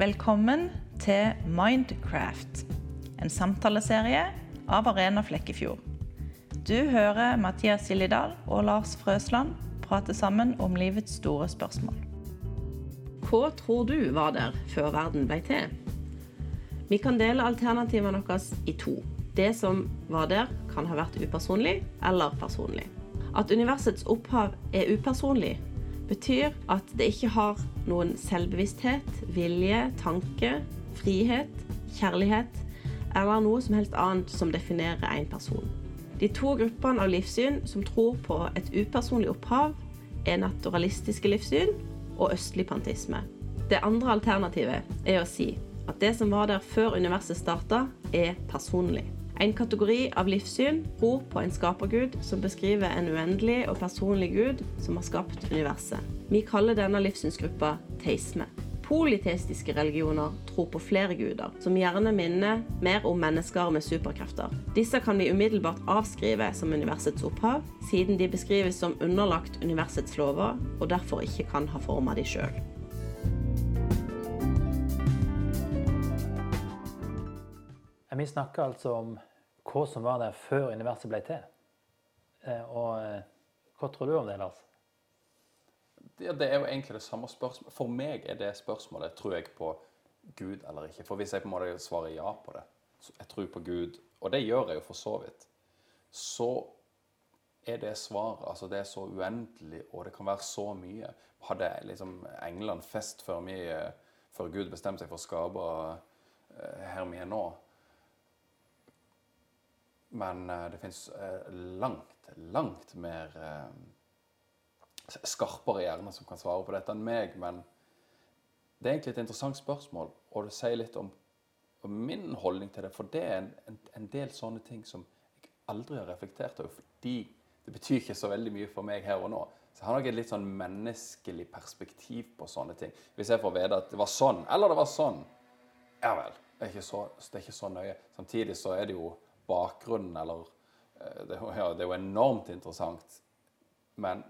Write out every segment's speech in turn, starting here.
Velkommen til Mindcraft, en samtaleserie av Arena Flekkefjord. Du hører Mathias Gillidal og Lars Frøsland prate sammen om livets store spørsmål. Hva tror du var der før verden ble til? Vi kan dele alternativene våre i to. Det som var der, kan ha vært upersonlig eller personlig. At universets opphav er upersonlig, betyr at det ikke har noen selvbevissthet, vilje, tanke, frihet, kjærlighet eller noe som helst annet som definerer en person. De to gruppene av livssyn som tror på et upersonlig opphav, er naturalistiske livssyn og østlig pantisme. Det andre alternativet er å si at det som var der før universet starta, er personlig. En kategori av livssyn tror på en skapergud som beskriver en uendelig og personlig gud som har skapt universet. Vi kaller denne livssynsgruppa teisme. Politeistiske religioner tror på flere guder, som gjerne minner mer om mennesker med superkrefter. Disse kan vi umiddelbart avskrive som universets opphav, siden de beskrives som underlagt universets lover, og derfor ikke kan ha forma de sjøl. Vi snakker altså om hva som var der før universet ble til. Eh, og eh, hva tror du om det, Lars? Ja, det er jo egentlig det samme spørsmålet. For meg er det spørsmålet tror jeg på Gud eller ikke. For hvis jeg på en måte svarer ja på det, jeg tror på Gud, og det gjør jeg jo for så vidt, så er det svaret altså Det er så uendelig, og det kan være så mye. Hadde liksom England fest før, vi, før Gud bestemte seg for å skape her vi nå? Men uh, det fins eh, langt, langt mer uh, skarpere hjerner som kan svare på dette enn meg. Men det er egentlig et interessant spørsmål, og det sier litt om, om min holdning til det. For det er en, en, en, del sånne ting som jeg aldri har reflektert over. Fordi det betyr ikke så veldig mye for meg her og nå. Så jeg har nok et litt sånn menneskelig perspektiv på sånne ting. Hvis jeg får vite at det var sånn, eller det var sånn, ja vel. Det er ikke så, det er ikke så nøye. Samtidig så er det jo bakgrunnen, eller eh, det, ja, det er jo enormt interessant. Men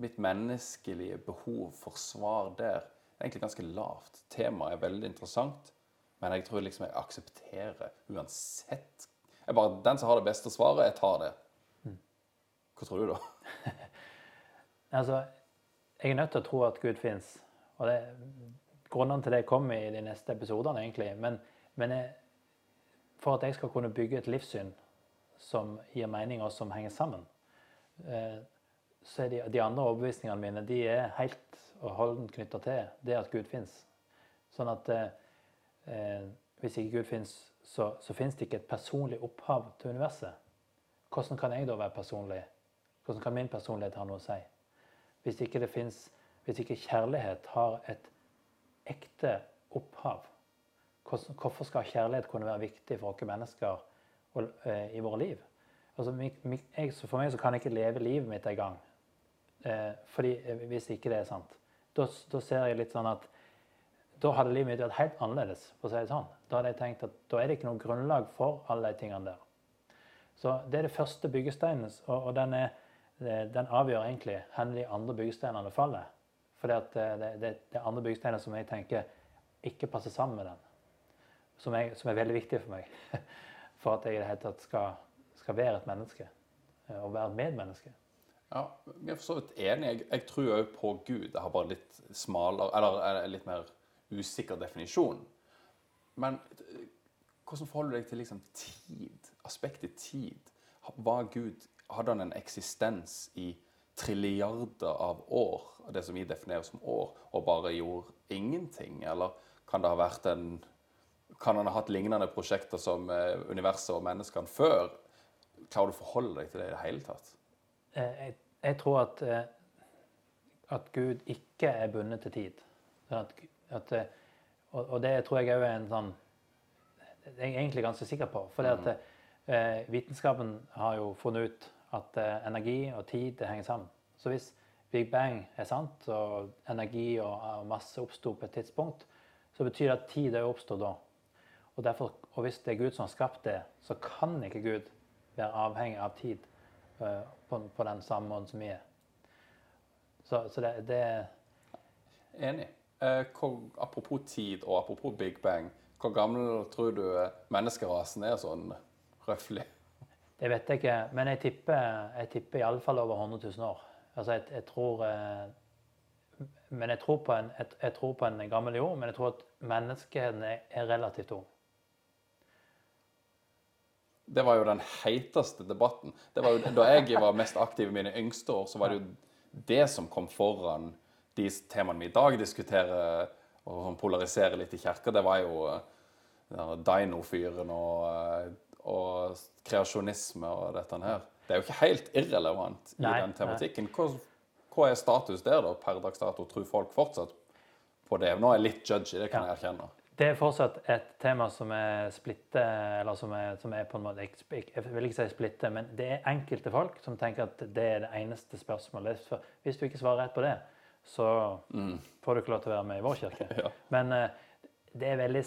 mitt menneskelige behov for svar der er egentlig ganske lavt. Temaet er veldig interessant, men jeg tror liksom jeg aksepterer uansett. Jeg bare, Den som har det beste svaret, jeg tar det. Hva tror du, da? altså, jeg er nødt til å tro at Gud fins. Og det, grunnene til det kommer i de neste episodene, egentlig. Men, men jeg, for at jeg skal kunne bygge et livssyn som gir mening, og som henger sammen, eh, så er de, de andre overbevisningene mine de er helt og holdent knytta til det at Gud fins. Sånn at eh, eh, hvis ikke Gud fins, så, så fins det ikke et personlig opphav til universet. Hvordan kan jeg da være personlig? Hvordan kan min personlighet ha noe å si? Hvis ikke, det finnes, hvis ikke kjærlighet har et ekte opphav, Hvorfor skal kjærlighet kunne være viktig for oss mennesker eh, i våre liv? Altså, for meg kan jeg ikke leve livet mitt engang. Eh, fordi, eh, hvis ikke det er sant. Da, da, ser jeg litt sånn at da hadde livet mitt vært helt annerledes. for å si det sånn. Da hadde jeg tenkt at da er det ikke noe grunnlag for alle de tingene der. Så Det er det første byggesteinen, og, og den, er, den, avgjør egentlig hvor de andre byggesteinene faller. For det, det, det, det er andre byggesteiner som jeg tenker ikke passer sammen med den som, jeg, som, er veldig viktig for meg. For at jeg i det hele tatt skal, skal være et menneske. Eh, og være et medmenneske. Ja, Vi er for så vidt enig. Jeg, jeg tror òg på Gud. Jeg har bare litt smalere, eller litt mer usikker definisjon. Men eh, hvordan forholder du deg til liksom tid? Aspektet tid. Var Gud Hadde han en eksistens i trilliarder av år, det som vi definerer som år, og bare gjorde ingenting? Eller kan det ha vært en kan han ha hatt lignende prosjekter som eh, universet og menneskene før? Klarer du å forholde deg til det i det hele tatt? Eh, jeg, jeg tror at, eh, at, Gud ikke er bundet til tid. At, at, og, og, det tror jeg òg er en sånn Jeg er egentlig ganske sikker på. For mm. eh, vitenskapen har jo funnet ut at eh, energi og tid det henger sammen. Så hvis Big Bang er sant, og energi og, og masse oppsto på et tidspunkt, så betyr det at tid òg oppstår da. Og, derfor, og hvis det er Gud som har skapt det, så kan ikke Gud være avhengig av tid uh, på, på, den samme måten som vi er. Så, så det, det Enig. Eh, hvor, apropos tid og apropos Big Bang, hvor gammel tror du eh, menneskerasen er sånn røftlig? Det vet jeg ikke, men jeg tipper, jeg tipper iallfall over 100 000 år. Altså, jeg, jeg tror eh, Men jeg tror, på en, jeg, jeg tror på en gammel jord, men jeg tror at menneskeheten er, er relativt ung. Det var jo den heiteste debatten. Det var jo, da jeg var mest aktiv i mine yngste år, så var det jo det som kom foran de temaene vi i dag diskuterer og polariserer litt i kirka. Det var jo uh, Dino-fyren og, eh, og kreasjonisme og dette her. Det er jo ikke helt irrelevant i Nei, den tematikken. Hva, hva er status der, da, per dags dato? Tror folk fortsatt på det? Nå er jeg litt judgy, det kan Ja. jeg erkjenne. Det er fortsatt et tema som er splitte, eller som er, som er på en måte Jeg jeg vil ikke si splitte, men det er enkelte folk som tenker at det er det eneste spørsmålet. Hvis du ikke svarer rett på det, så får du ikke lov til å være med i vår kirke. Ja. Men eh, det er veldig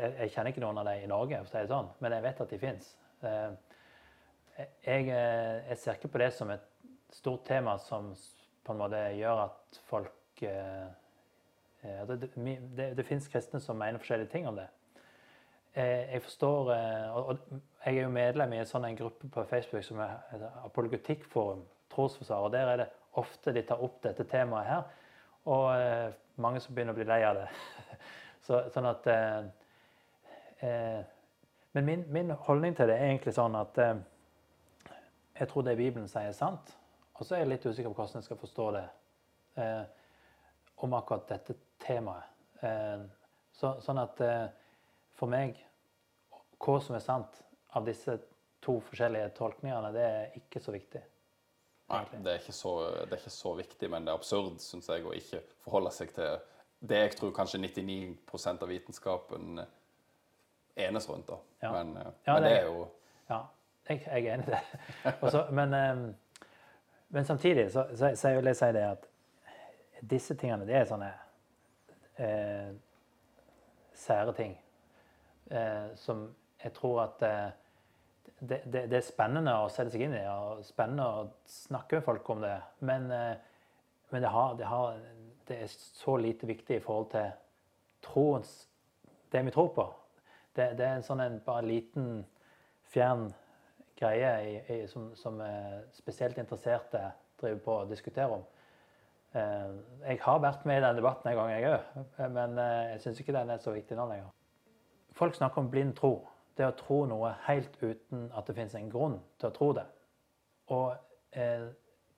jeg, jeg kjenner ikke noen av dem i Norge, for å si det sånn, men jeg vet at de fins. Jeg, eh, jeg ser ikke på det som et stort tema som på en måte gjør at folk eh, eh, det, det, det, det fins kristne som mener forskjellige ting om det. Eh, Jeg forstår eh, og, Jeg er jo medlem i en sånn gruppe på Facebook som er Apologetikkforum, trosforsvar. og Der er det ofte de tar opp dette temaet her. Og eh, mange som begynner å bli lei av det. Så, sånn at eh, eh, Men min, min holdning til det er egentlig sånn at eh, jeg tror det Bibelen sier, er sant. Og så er jeg litt usikker på hvordan jeg skal forstå det eh, om akkurat dette temaet. Eh, så, sånn at eh, for meg Hva som er sant av disse to forskjellige tolkningene, det er ikke så viktig. Nei, det er, ikke så, det er ikke så viktig, men det er absurd, syns jeg, å ikke forholde seg til det jeg tror kanskje 99% av vitenskapen enes rundt. da. Ja. Men, eh, Ja, men det- det er jo Ja, jeg, jeg er enig i det. Også, men, men samtidig så, så, så vil jeg si det at disse tingene, det er sånne eh, sære ting eh, som jeg tror at eh, det, det, det er spennende å sette seg inn i, og spennende å snakke med folk om det. Men, eh, men det, har, har, det er så lite viktig i forhold til troens Det vi tror på. Det, det er en sånn en bare liten, fjern greie i, i, som, som eh, spesielt interesserte driver på å diskutere om. Eh, jeg har vært med i den debatten en gang, jeg òg, men eh, jeg syns ikke den er så viktig nå lenger. Folk snakker om blind tro. Det å tro noe helt uten at det finnes en grunn til å tro det. Og eh,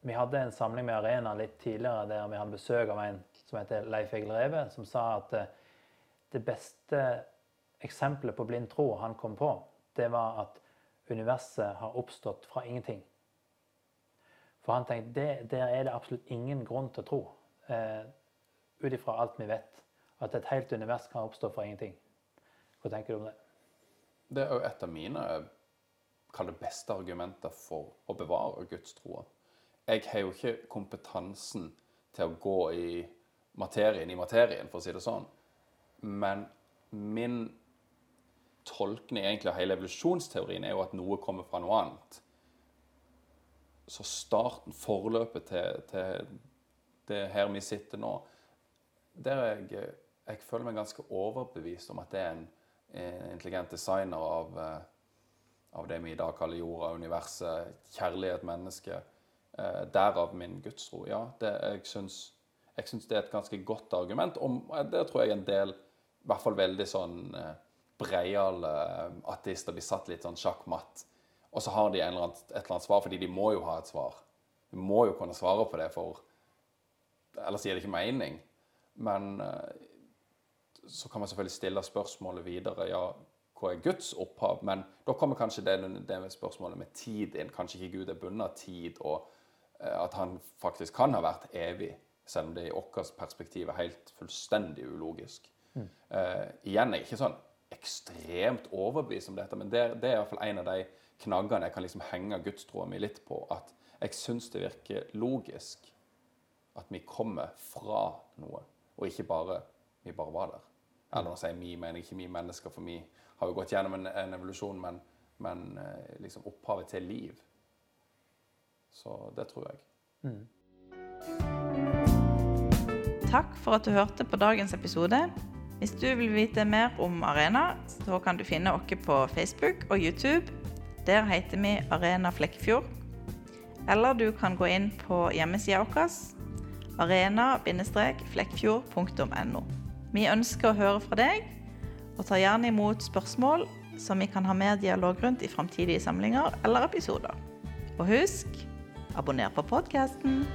vi hadde en samling med Arena litt tidligere der vi hadde besøk av en som heter Leif Egil Reve, som sa at eh, det beste eksempelet på blind tro han kom på, det var at universet har oppstått fra ingenting. For han tenkte det, der er det absolutt ingen grunn til å tro, eh, ut ifra alt vi vet, at et helt univers kan oppstå fra ingenting. Hva tenker du om det? Det er jo et av mine kall beste argumenter for å bevare gudstroa. Jeg har jo ikke kompetansen til å gå i materien i materien, for å si det sånn. Men min tolkning egentlig av hele evolusjonsteorien er jo at noe kommer fra noe annet. Så starten, forløpet til, til det her vi sitter nå, der jeg, jeg føler meg ganske overbevist om at det er en, en intelligent designer av, eh, av det vi i dag kaller jorda, universet, kjærlighet, menneske. Eh, derav min gudstro. Ja, det, jeg, syns, jeg syns det er et ganske godt argument. Om, det tror jeg en del, i hvert fall veldig sånn eh, breiale ateister, blir satt litt sånn sjakkmatt. Og så har de en eller annen, et eller annet svar, fordi de må jo ha et svar. De må jo kunne svare på det, for ellers gir det ikke mening. Men eh, så kan man selvfølgelig stille spørsmålet videre. Ja, hva er Guds opphav? Men da kommer kanskje det, det med spørsmålet med tid inn. Kanskje ikke Gud er bundet av tid, og eh, at han faktisk kan ha vært evig, selv om det i vårt perspektiv er helt fullstendig ulogisk. Eh, igjen er ikke sånn ekstremt overbevist om dette, men det, det er iallfall en av de knaggene jeg kan liksom henge gudstroa mi litt på. At jeg syns det virker logisk at vi kommer fra noe, og ikke bare vi bare var der. Eller nå sier vi, mener ikke vi mennesker, for vi har jo gått gjennom en, en evolusjon, men, men eh, liksom opphavet til liv. Så det tror jeg. Takk for at du hørte på dagens episode. Hvis du vil vite mer om Arena, så kan du finne oss på Facebook og YouTube. Der heter vi Arena Flekkefjord. Eller du kan gå inn på hjemmesida vår arena-flekkfjord.no. Vi ønsker å høre fra deg, og tar gjerne imot spørsmål som vi kan ha mer dialog rundt i framtidige samlinger eller episoder. Og husk abonner på podkasten.